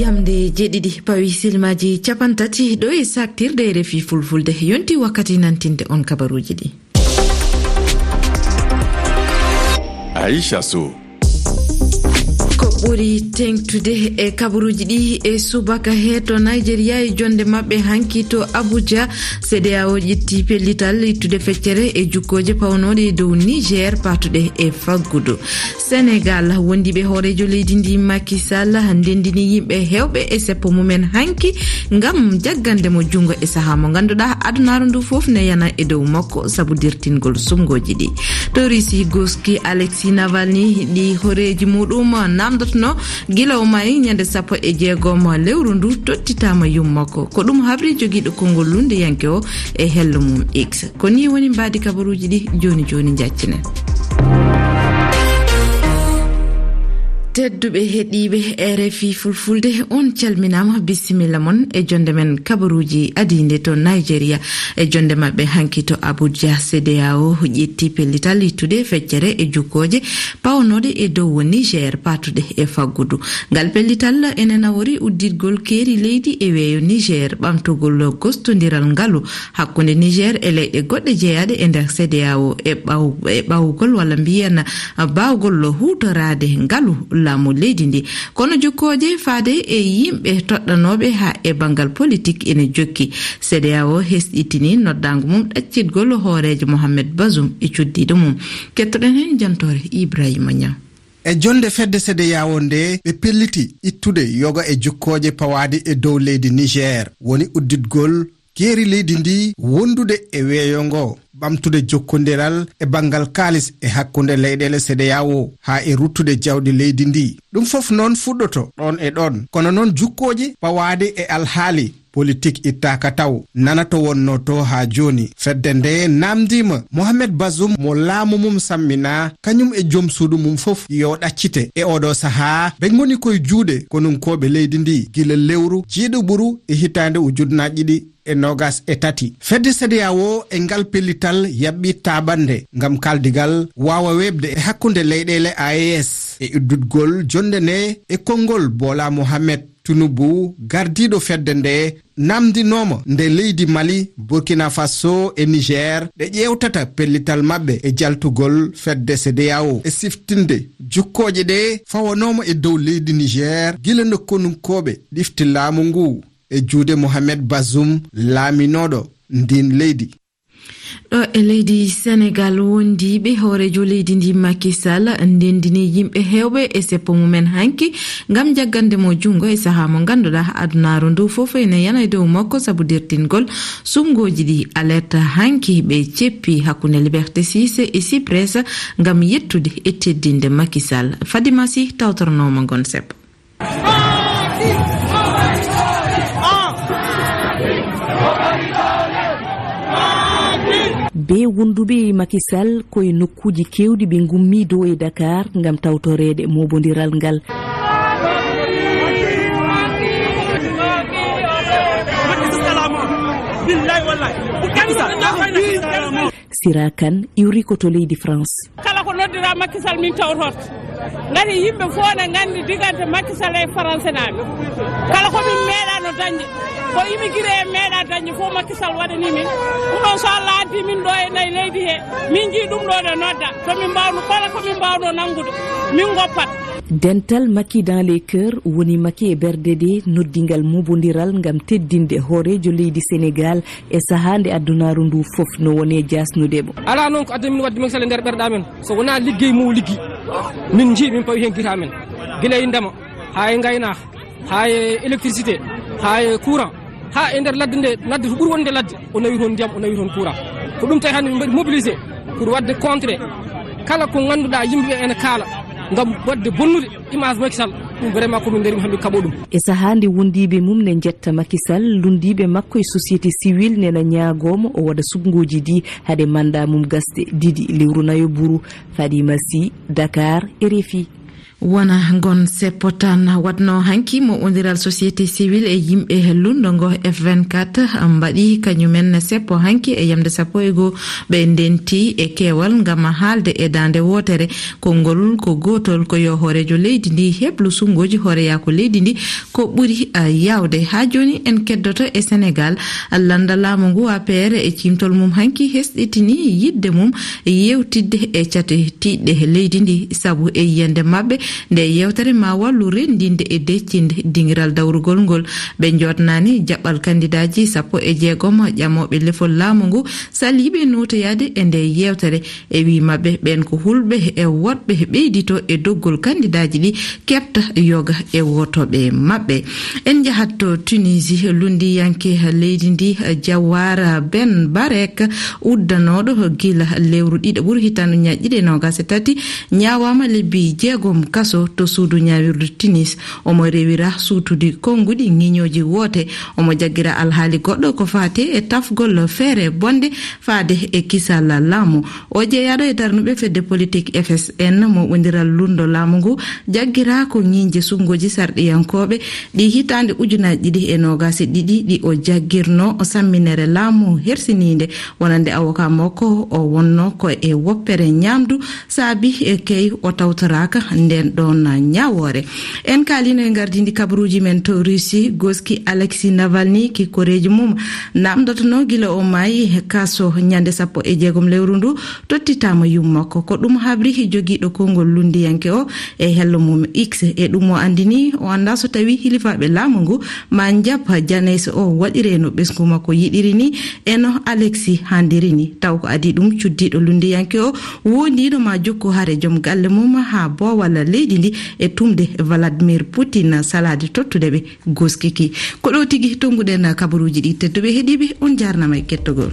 yamde jeeɗiɗi pawi silmaji capantati ɗo e saktirde refi fulfulde yonti wakkati nantinde on kabaruji ɗi. Aicha sow. ɓuri tengtude e kabaruji ɗi e subaka he to nigéria e jonde mabɓe hanki to abuja. Cdao ƴetti pellital ittude feccere e jukkoje pawnoɗe e dow niger patuɗe e faggudu. Sénégal wondiɓe hoorejo leydi ndi makisal ndendini yimɓe hewɓe e seppo mumen hanki ngam jaggandemo jungo e saaha mo ganduɗa adunaru ndu foof ne yana e dow makko saabu dirtingol sumgoji ɗi. To russi goski alexi navalni ɗi hooreji muɗum namdoto dutno guilaw may ñande sappo e jeegom lewru ndu tottitama yummakko ko ɗum habri joguiɗo konngol lunde yanke o e hello mum x. Ko ni woni mbadi kabaruji ɗi joni joni jaccinen tedduɓe heɗiɓe rfi fulfulde on calminama bisimilla moon e jonde men kabaruji adide to nigéria e jonde mabɓe hanki to abuja cdao ƴetti pellital ittude feccere e jukkoje pawnoɗe e dow niger patuɗe e faggudu. Ngal pellital ene nawori udditgol keeri leydi e weeyo niger ɓamtugol gostodiral ngaalu hakkunde niger e leyɗe goɗɗe jeeyaɗe e nder cdao e ɓawugol e walla mbiyan bawgol hutorade ngaalu laamu leydi ndi. Kono jokkooje faade e yimɓe toɗɗanooɓe haa e banngal politique ene jokki. Cdao hesɗitini noddaango mum ɗaccitgol hooreejo mohammed basum e cuddiiɗo mum. Kettoɗen heen jantore ibrahima niaw e jonde fedde sede yawo nde ɓe pelliti ittude yoga e jokkooje pawaadi e dow leydi niger. Woni udditgol geeri leydi ndi wondude e weeyo ngo. ɓamtude jokkondiral e bangal kaalis e hakkunde leyɗele sedeyawo haa e ruttude jawdi leydi ndi. Ɗum fof noon fuɗɗoto ɗon e ɗon. Kono noon jukkoje pawaade e alhaali. politique ittaka taw. Nana to wonno to ha joni. Fedde nde namdima. Mohamed basum mo laamu mum sammina. Kañum e joom suudu mum fof yo ɗaccite. E oɗo saaha ɓe goni koye juuɗe konunkoɓe leydi ndi. Gila lewru jiiɗo ɓuru e hitande ujunnaji ɗi e nogas e tati. Fedde sadiyawo e ngal pellital yaɓɓi taɓande ngam kaldigal wawa webde e hakkunde leyɗele aes e uddudgol jonde nde e konngol bola mohammed. tunubu gardiɗo fedde nde namdinoma nde leydi mali burkina faso e niger ɗe ƴewtata pellital maɓɓe e jaltugol fedde cdao e siftinde jukkoje ɗe fawanoma e dow leydi niger gila nokkonunkoɓe ɗifti laamu ngu. E juude mohamed basum laaminoɗo ndin leydi. ɗo e leydi sénégal wondiɓe hoorejo leydi ndi makisal ndendini yimɓe hewɓe e seppo mumen hanki gam jaggande mo jungo e saha mo ganduɗa ha adunaru ndu fof ene yana e dow makko saabu dirtingol sumgoji ɗi alerte hanki ɓe ceppi hakkunde liberté 6 e cypres gam yettude e teddinde makisal fadimasi tawtornoma gon seppo be wonduɓe makisal koye nokkuji kewɗi ɓe gummi dow e dakar gam tawtorede mobodiral ngal. Sira kane iwri ko to leydi france. Kala ko noddira makkisal min tawtorta. gati yimɓe fo ne gandi digante makkisala e français naɓe kala komin meeɗano dañde. Ko immigré e meeɗa dañde fof makkisal waɗani min. Ɗum ɗon so allah addi min ɗo e nayi leydi he min jii ɗum ɗo ne nodda. Tomin mbawno kala komin mbawno nanngude min goppat dental makki dans les cœurs woni makki e berde de noddingal mobodiral gam teddinde hoorejo leydi sénégal e saaha nde addunaru ndu foof no woni e jasnudemo ala noon ko addani min wadde makisal e nder ɓerɗa men. So wona liggey mo liggui min jii min pawi hen guita men guila e ndema ha e gaynaka ha e électricité ha e courant ha e nder ladde nde ladde to ɓuuri wonde ladde o nawi toon ndiyam o nawi toon courant. Ko ɗum tawi hande min mbaɗi mobilisé pour wadde contré kala ko ganduɗa yimɓeɓe ene kaala. gam wadde bonnude image makisal ɗum vraiment komin darima hande kaɓo ɗum. E saaha nde wondiɓe mum ne jetta makisal lundiɓe makko e société civil nena ñaagomo o waɗa subgoji ɗi haade manda mum gasde ɗiɗi lewru nayo bourou fadima sy dakar e refi wona gon seppo tan watno hanki mo wodiral société civil e yimɓe hellundo ngo f24 mbaɗi kañumen seppo hanki e yamde sappo e goo. Ɓe ndenti e kewal ngam haalde e dande wotere konngol ko gotol ko yo hoorejo leydi ndi heblu sungoji hooreyako leydi ndi. Ko ɓuri yawde ha joni en keddoto e sénégal. Landa laamu ngu apr e cimtol mum hanki hesɗitini yidde mum yewtidde e catitiɗɗe leydi ndi. Saabu e yiyande mabɓe nde yewtere ma wallu rendinde e deccinde dingiral dawrugol ngol. Ɓe jotnani jaɓɓal kandidaji sappo e jeegom ƴamoɓe lefol laamu ngu. Saliɓe notoyade e nde yewtere. E wi mabɓe ɓen ko hulɓe e woɗɓe ɓeydito e doggol kandidaji ɗi keɓta yoga e wotoɓe mabɓe en jahat to tunisie lundiyanke leydi ndi jawara ben barek uddanoɗo gila lewru ɗiɗa ɓuuri hitan ñaƴƴiɗe nogase tati ñawama lebbi jeegom kaso to suudu ñawirdu tunis. Omo rewira suutude konnguɗi ŋiñoji woote. Omo jaggira alhaali goɗɗo ko fate e tafgol feere bonde faade e kisal laamu. O jeeyaɗo e darnuɓe fedde politique fsn mo wondiral lundo laamu ngu jaggira ko ñiñje sungoji sarɗiyankoɓe ɗi hitande ujunaji ɗiɗi e nogasi ɗiɗi ɗi o jaggirno samminere laamu hersinide wonande awoka makko o wonno ko e woppere ñamdu saabi e key o tawtoraka nden enen ɗon ñawore. En kalino e gardidi kabaruji men to russie goski alexi navalni kikkoreji mum. Namdotono guila o maayi kaso ñande sappo e jeegom lewru ndu tottitama yummakko ko ɗum habri joguiɗo konngol lundiyanke o e hello mum x e ɗum o andini o anda so tawi hilifaɓe laamu ngu ma jab janayse o waɗire no ɓesgu makko yiɗiri ni. Eno alexi handiri ni. Taw ko adi ɗum cuddiɗo lundiyanke o wondino ma jokku haare joom galle mum ha bowal leydi ndi e tumde vladimir poutine salade tottude ɓe goskiki. Ko ɗo tigui tonguɗen kabaruji ɗi tedduɓe heeɗiɓe on jarnama e kettogol.